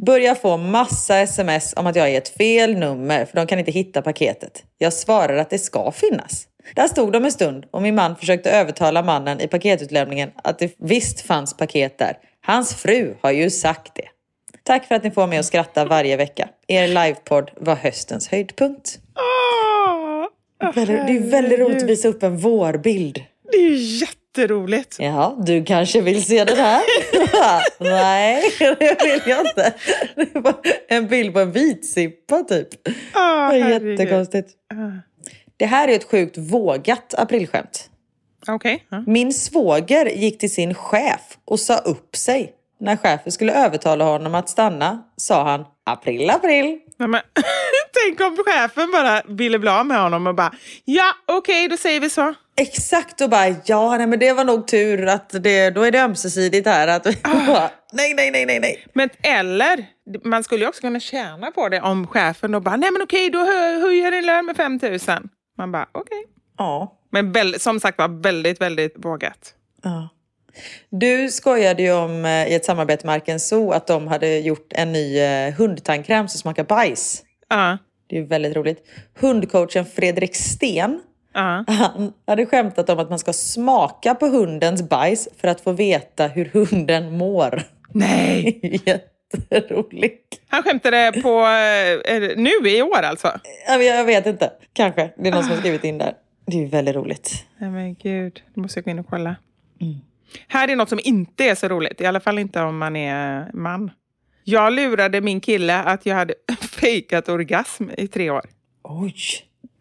Börjar få massa sms om att jag är ett fel nummer för de kan inte hitta paketet. Jag svarar att det ska finnas. Där stod de en stund och min man försökte övertala mannen i paketutlämningen att det visst fanns paket där. Hans fru har ju sagt det. Tack för att ni får mig att skratta varje vecka. Er livepodd var höstens höjdpunkt. Åh, Det är väldigt roligt att visa upp en vårbild. Det är ju jätteroligt. Ja, du kanske vill se den här? Nej, det vill jag inte. Det var en bild på en vitsippa typ. Åh, Det är herregud. jättekonstigt. Det här är ett sjukt vågat aprilskämt. Okej. ja. Min svåger gick till sin chef och sa upp sig. När chefen skulle övertala honom att stanna sa han april, april. Nej, men, tänk om chefen bara ville bli av med honom och bara ja, okej, då säger vi så. Exakt och bara ja, nej, men det var nog tur att det, då är det ömsesidigt här. Att, bara, nej, nej, nej, nej, nej. Men eller, man skulle ju också kunna tjäna på det om chefen då bara nej men okej, då hö- höjer din lön med 5 000. Man bara okej. Ja. Men väl, som sagt var väldigt, väldigt vågat. Ja. Du skojade ju om eh, i ett samarbete med Arken Zoo att de hade gjort en ny eh, hundtandkräm som smakar bajs. Ja, Det är ju väldigt roligt. Hundcoachen Fredrik Sten ja. han hade skämtat om att man ska smaka på hundens bajs för att få veta hur hunden mår. Nej! Jätteroligt. Han skämtade på, eh, nu i år alltså? Jag vet inte. Kanske. Det är någon som har skrivit in där. Det är ju väldigt roligt. Nej men gud, då måste jag gå in och kolla. Här är något som inte är så roligt, i alla fall inte om man är man. Jag lurade min kille att jag hade fejkat orgasm i tre år. Oj.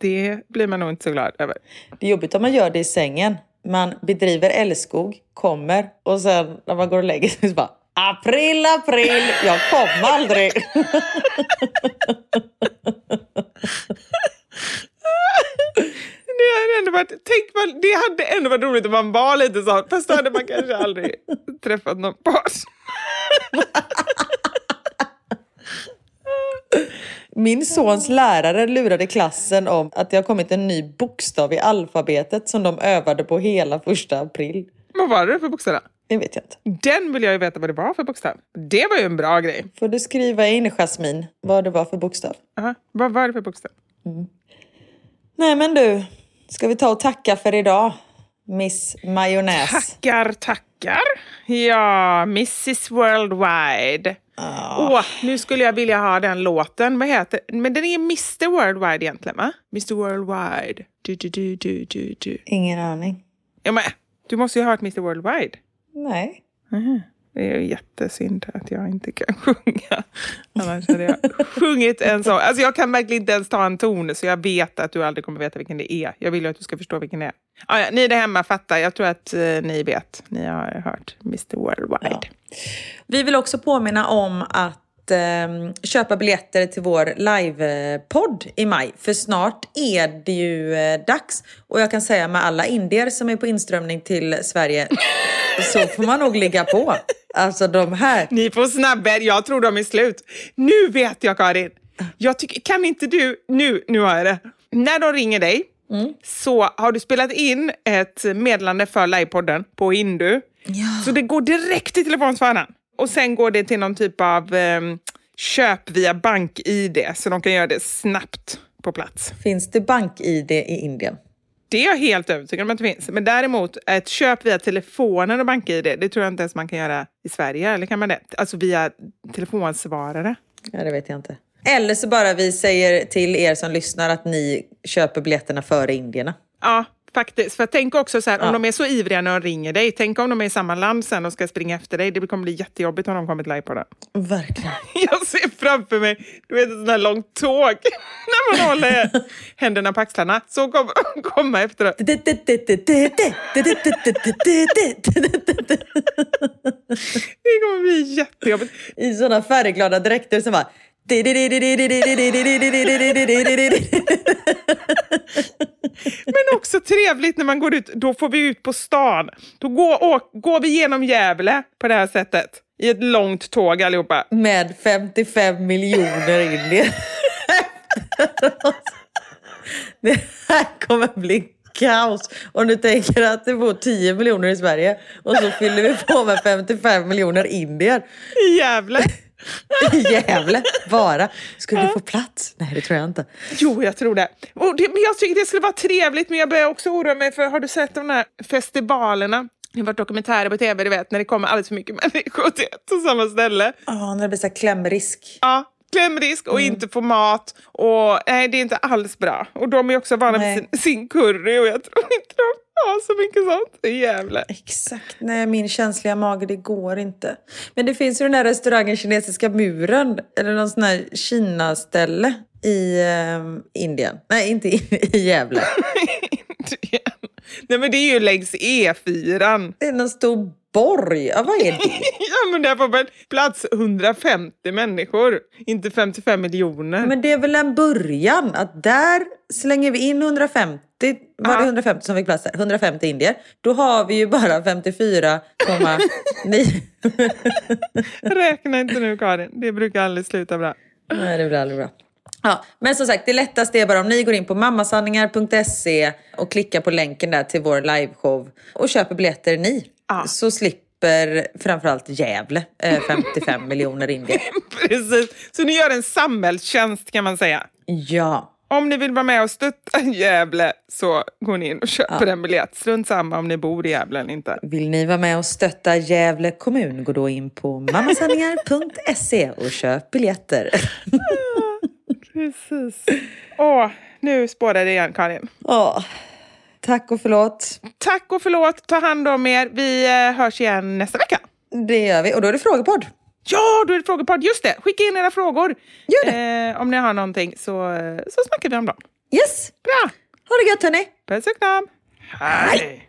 Det blir man nog inte så glad över. Det är jobbigt om man gör det i sängen. Man bedriver älskog, kommer och sen när man går och lägger sig så bara April, april, jag kom aldrig. Det hade ändå varit, tänk man, det hade ändå varit roligt om man var lite så, fast då hade man kanske aldrig träffat någon pass. Min sons lärare lurade klassen om att det har kommit en ny bokstav i alfabetet som de övade på hela första april. Vad var det för bokstav? Det vet jag inte. Den vill jag ju veta vad det var för bokstav. Det var ju en bra grej. Får du skriva in, Jasmin, vad det var för bokstav? Aha. Vad var det för bokstav? Nej men du, ska vi ta och tacka för idag? Miss Majonnäs. Tackar, tackar. Ja, Mrs Worldwide. Åh, nu skulle jag vilja ha den låten. Vad heter Men den är Mr Worldwide egentligen, va? Mr Worldwide. Du, du, du, du, du, du. Ingen aning. Ja, men, du måste ju ha hört Mr Worldwide. Nej. Det är jättesynd att jag inte kan sjunga. Annars hade jag sjungit en sång. Alltså jag kan verkligen inte ens ta en ton, så jag vet att du aldrig kommer veta vilken det är. Jag vill ju att du ska förstå vilken det är. Ah, ja, ni där hemma fattar. Jag tror att eh, ni vet. Ni har hört Mr Worldwide. Ja. Vi vill också påminna om att eh, köpa biljetter till vår livepodd i maj. För snart är det ju eh, dags. Och jag kan säga med alla indier som är på inströmning till Sverige så får man nog ligga på. Alltså de här. Ni får snabba er. Jag tror de är slut. Nu vet jag, Karin. Jag tycker, kan inte du... Nu, nu har jag det. När de ringer dig så har du spelat in ett meddelande för livepodden på hindu. Så det går direkt till telefonsvararen. Och sen går det till någon typ av ehm, köp via bank-id så de kan göra det snabbt på plats. Finns det bank-id i Indien? Det är jag helt övertygad om att det finns. Men däremot ett köp via telefonen och bank-id, det tror jag inte ens man kan göra i Sverige. Eller kan man det? Alltså via telefonsvarare. Ja, det vet jag inte. Eller så bara vi säger till er som lyssnar att ni köper biljetterna före indierna. Ja, faktiskt. För tänk också så här, Ja. om de är så ivriga när de ringer dig. Tänk om de är i samma land sen och ska springa efter dig. Det kommer bli jättejobbigt om de kommer live på det. Verkligen. Jag ser framför mig, du vet ett sånt här långt tåg. när man håller händerna på axlarna. Så kommer de komma efteråt. Det kommer bli jättejobbigt. I såna färgglada dräkter som bara... Men också trevligt när man går ut. Då får vi ut på stan. Då går, å, går vi genom Gävle på det här sättet. I ett långt tåg allihopa. Med 55 miljoner indier. Det här kommer bli kaos. Om du tänker att det bor 10 miljoner i Sverige och så fyller vi på med 55 miljoner indier. I Gävle. I Gävle, bara. Skulle du få plats? Nej, det tror jag inte. Jo, jag tror det. Och det men jag tycker det skulle vara trevligt, men jag börjar också oroa mig för, har du sett de här festivalerna? Det har varit dokumentärer på tv, du vet, när det kommer alldeles för mycket människor till ett och samma ställe. Ja, när det blir så klämrisk. Ja, klämrisk och inte få mat. Och nej, det är inte alls bra. Och de är också vana Nej. vid sin, sin curry och jag tror inte de har så mycket sånt. Det är jävla. Exakt. Nej, min känsliga mage, det går inte. Men det finns ju den där restaurangen Kinesiska muren, eller någon sån här Kina-ställe i ehm, Indien. Nej, inte i, i Gävle. nej, men det är ju längs E4. Det är någon stor borg. Ja, vad är det? Ja, men där får väl plats 150 människor, inte 55 miljoner. Men det är väl en början att där slänger vi in 150, var det Ja. 150 som fick plats där? 150 indier. Då har vi ju bara 54,9. Räkna inte nu Karin, det brukar aldrig sluta bra. Nej, det blir aldrig bra. Ja, men som sagt, det lättaste är bara om ni går in på mammasanningar.se och klickar på länken där till vår liveshow och köper biljetter ni. Ja. Så slipper framförallt Gävle eh, 55 miljoner indier. Precis, så ni gör en samhällstjänst kan man säga. Ja. Om ni vill vara med och stötta Gävle så går ni in och köper en biljett. Strunt samma om ni bor i Gävle eller inte. Vill ni vara med och stötta Gävle kommun, gå då in på mammasanningar.se och köp biljetter. Precis. Åh, nu spårar det igen Karin. Ja, tack och förlåt. Tack och förlåt, ta hand om er. Vi eh, hörs igen nästa vecka. Det gör vi. Och då är det frågepodd. Ja, då är det frågepodd. Just det, skicka in era frågor. Gör det. Eh, om ni har någonting så, så snackar vi om dem. Yes. Bra! Ha det gött hörni. Puss och kram. Hej!